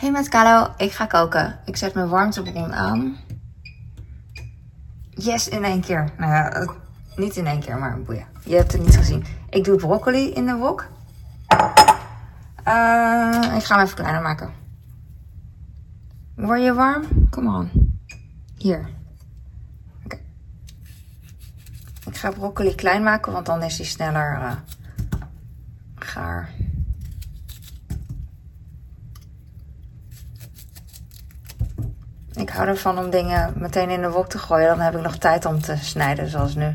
Hey met Carlo, ik ga koken. Ik zet mijn warmtebron aan. Yes, in één keer. Nou ja, eh, niet in één keer, maar boeien. Je hebt het niet gezien. Ik doe broccoli in de wok. Uh, ik ga hem even kleiner maken. Word je warm? Kom on. Hier. Ik ga broccoli klein maken, want dan is hij sneller uh, gaar. Ik hou ervan om dingen meteen in de wok te gooien. Dan heb ik nog tijd om te snijden, zoals nu.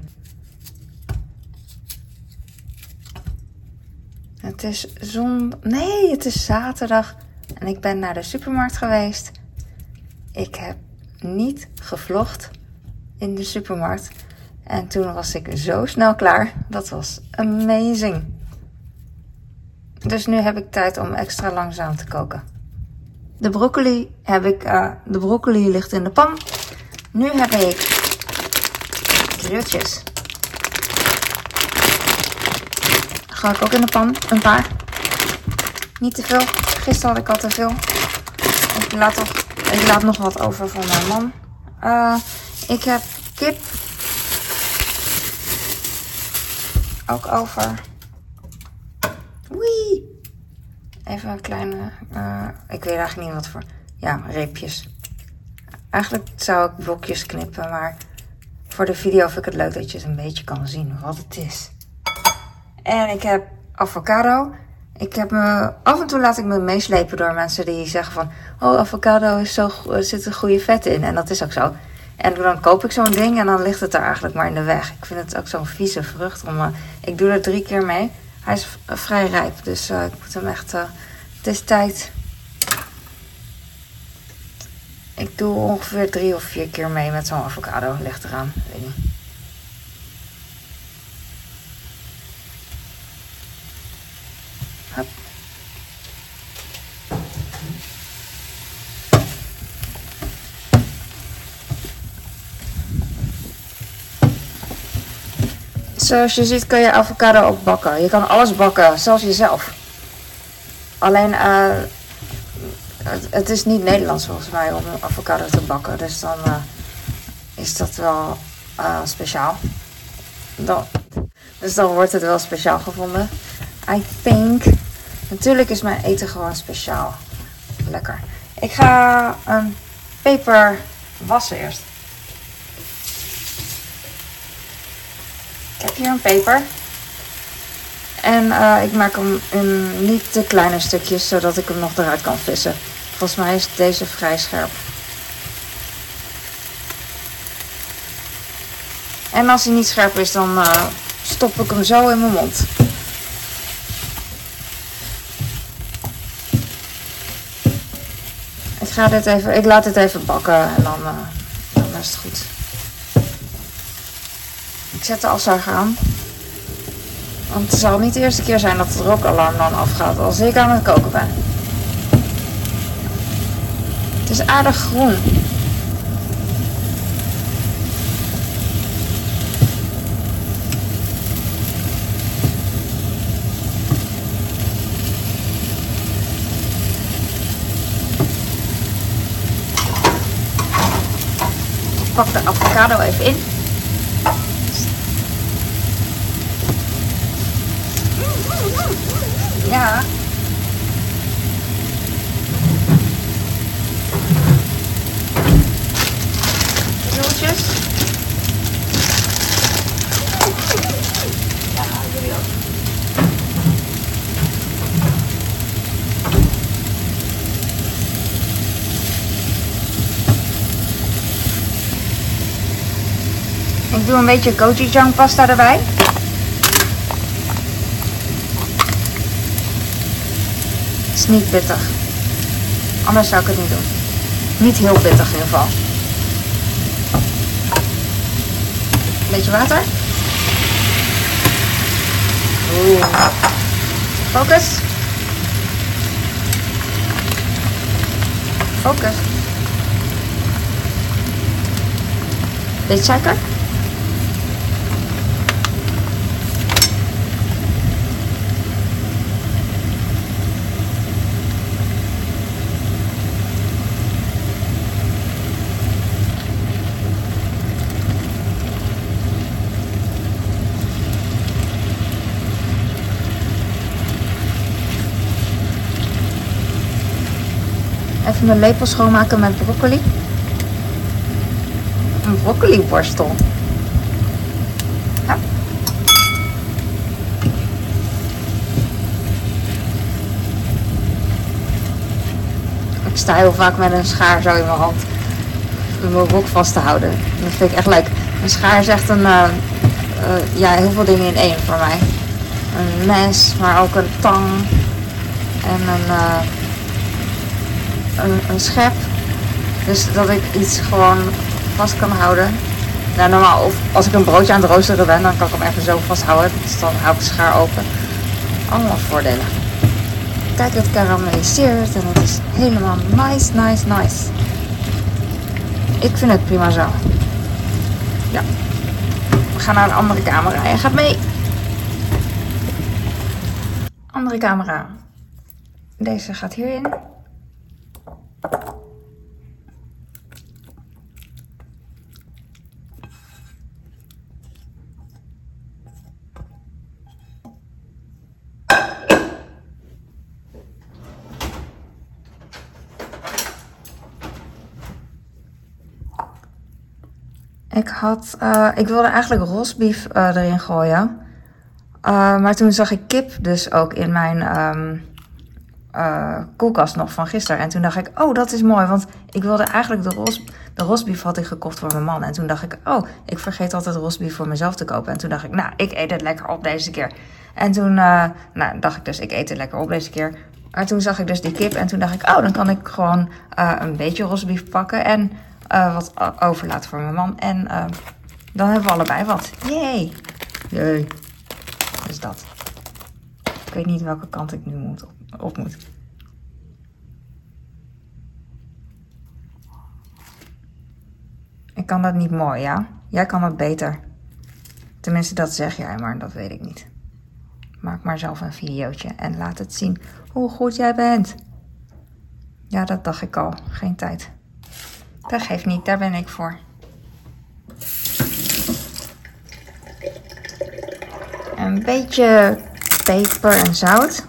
Het is zon. Nee, het is zaterdag. En ik ben naar de supermarkt geweest. Ik heb niet gevlogd in de supermarkt. En toen was ik zo snel klaar. Dat was amazing. Dus nu heb ik tijd om extra langzaam te koken. De broccoli heb ik, uh, de broccoli ligt in de pan. Nu heb ik krultjes. Ga ik ook in de pan, een paar. Niet te veel. Gisteren had ik al te veel. Ik laat, nog wat over van mijn man. Uh, ik heb kip. Ook over. Even een kleine, uh, ik weet eigenlijk niet wat voor, ja, reepjes. Eigenlijk zou ik blokjes knippen, maar voor de video vind ik het leuk dat je het een beetje kan zien wat het is. En ik heb avocado. Ik heb me, af en toe laat ik me meeslepen door mensen die zeggen van, oh avocado is zo, er zit een goede vet in. En dat is ook zo. En dan koop ik zo'n ding en dan ligt het er eigenlijk maar in de weg. Ik vind het ook zo'n vieze vrucht. Om, uh, ik doe er drie keer mee. Hij is vrij rijp, dus uh, ik moet hem echt... Uh, het is tijd. Ik doe ongeveer drie of vier keer mee met zo'n avocado. Ligt eraan, weet niet. Zoals je ziet kun je avocado ook bakken. Je kan alles bakken, zelfs jezelf. Alleen, uh, het, is niet Nederlands volgens mij om avocado te bakken. Dus dan uh, is dat wel uh, speciaal. Dus dan wordt het wel speciaal gevonden. I think. Natuurlijk is mijn eten gewoon speciaal. Lekker. Ik ga een peper wassen eerst. Ik heb hier een peper. En uh, ik maak hem in niet te kleine stukjes, zodat ik hem nog eruit kan vissen. Volgens mij is deze vrij scherp. En als hij niet scherp is, dan uh, stop ik hem zo in mijn mond. Ik, ga dit even, ik laat dit even bakken en dan, uh, dan is het goed. Zet de afzuiger aan. Want het zal niet de eerste keer zijn dat het rookalarm dan afgaat als ik aan het koken ben. Het is aardig groen. Ik pak de avocado even in. Ja. Krultjes. Ja, jullie ook. Ik doe een beetje gochujang pasta erbij. Niet pittig. Anders zou ik het niet doen. Niet heel pittig in ieder geval. Beetje water. Focus. Focus. Beetje suiker. Even lepel schoonmaken met broccoli. Een broccoliborstel. Ja. Ik sta heel vaak met een schaar zo in mijn hand. Om mijn broek vast te houden. Dat vind ik echt leuk. Een schaar is echt een... Uh, uh, ja, heel veel dingen in één voor mij. Een mes, maar ook een tang. En een... Uh, een, schep. Dus dat ik iets gewoon vast kan houden. Nou, normaal, als ik een broodje aan het roosteren ben, dan kan ik hem even zo vasthouden. Dus dan hou ik de schaar open. Allemaal voordelen. Kijk, het karamelliseert en het is helemaal nice, nice, nice. Ik vind het prima zo. Ja. We gaan naar een andere camera. Jij gaat mee. Andere camera. Deze gaat hierin. Ik had, uh, ik wilde eigenlijk rosbief uh, erin gooien. Uh, maar toen zag ik kip dus ook in mijn um, koelkast nog van gisteren. En toen dacht ik, oh dat is mooi. Want ik wilde eigenlijk de, ros, de rosbief had ik gekocht voor mijn man. En toen dacht ik, oh ik vergeet altijd rosbief voor mezelf te kopen. En toen dacht ik, nou ik eet het lekker op deze keer. En toen nou, dacht ik dus, ik eet het lekker op deze keer. Maar toen zag ik dus die kip en toen dacht ik, oh dan kan ik gewoon een beetje rosbief pakken. En uh, wat overlaat voor mijn man. En uh, dan hebben we allebei wat. Yay! Jee. Dus dat. Ik weet niet welke kant ik nu moet op, op moet. Ik kan dat niet mooi, ja? Jij kan dat beter. Tenminste, dat zeg jij, maar dat weet ik niet. Maak maar zelf een videootje en laat het zien hoe goed jij bent. Ja, dat dacht ik al. Geen tijd. Dat geeft niet, daar ben ik voor. Een beetje peper en zout.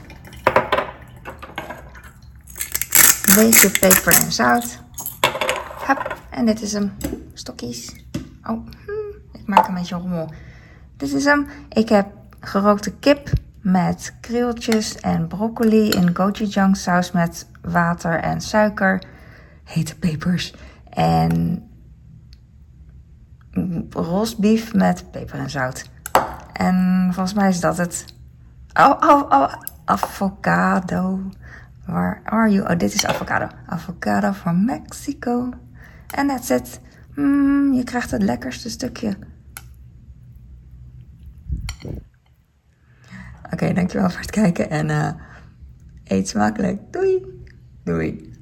Een beetje peper en zout. Hup, en dit is hem. Stokjes. Oh, hm, ik maak een beetje rommel. Dit is hem. Ik heb gerookte kip met krieltjes en broccoli in gochujang saus met water en suiker. Hete pepers en rosbief met peper en zout. En volgens mij is dat het. Oh, oh, oh, avocado. Where are you? Oh, dit is avocado. Avocado from Mexico. En that's it. Mm, je krijgt het lekkerste stukje. Oké, dankjewel voor het kijken en uh, eet smakelijk. Doei. Doei.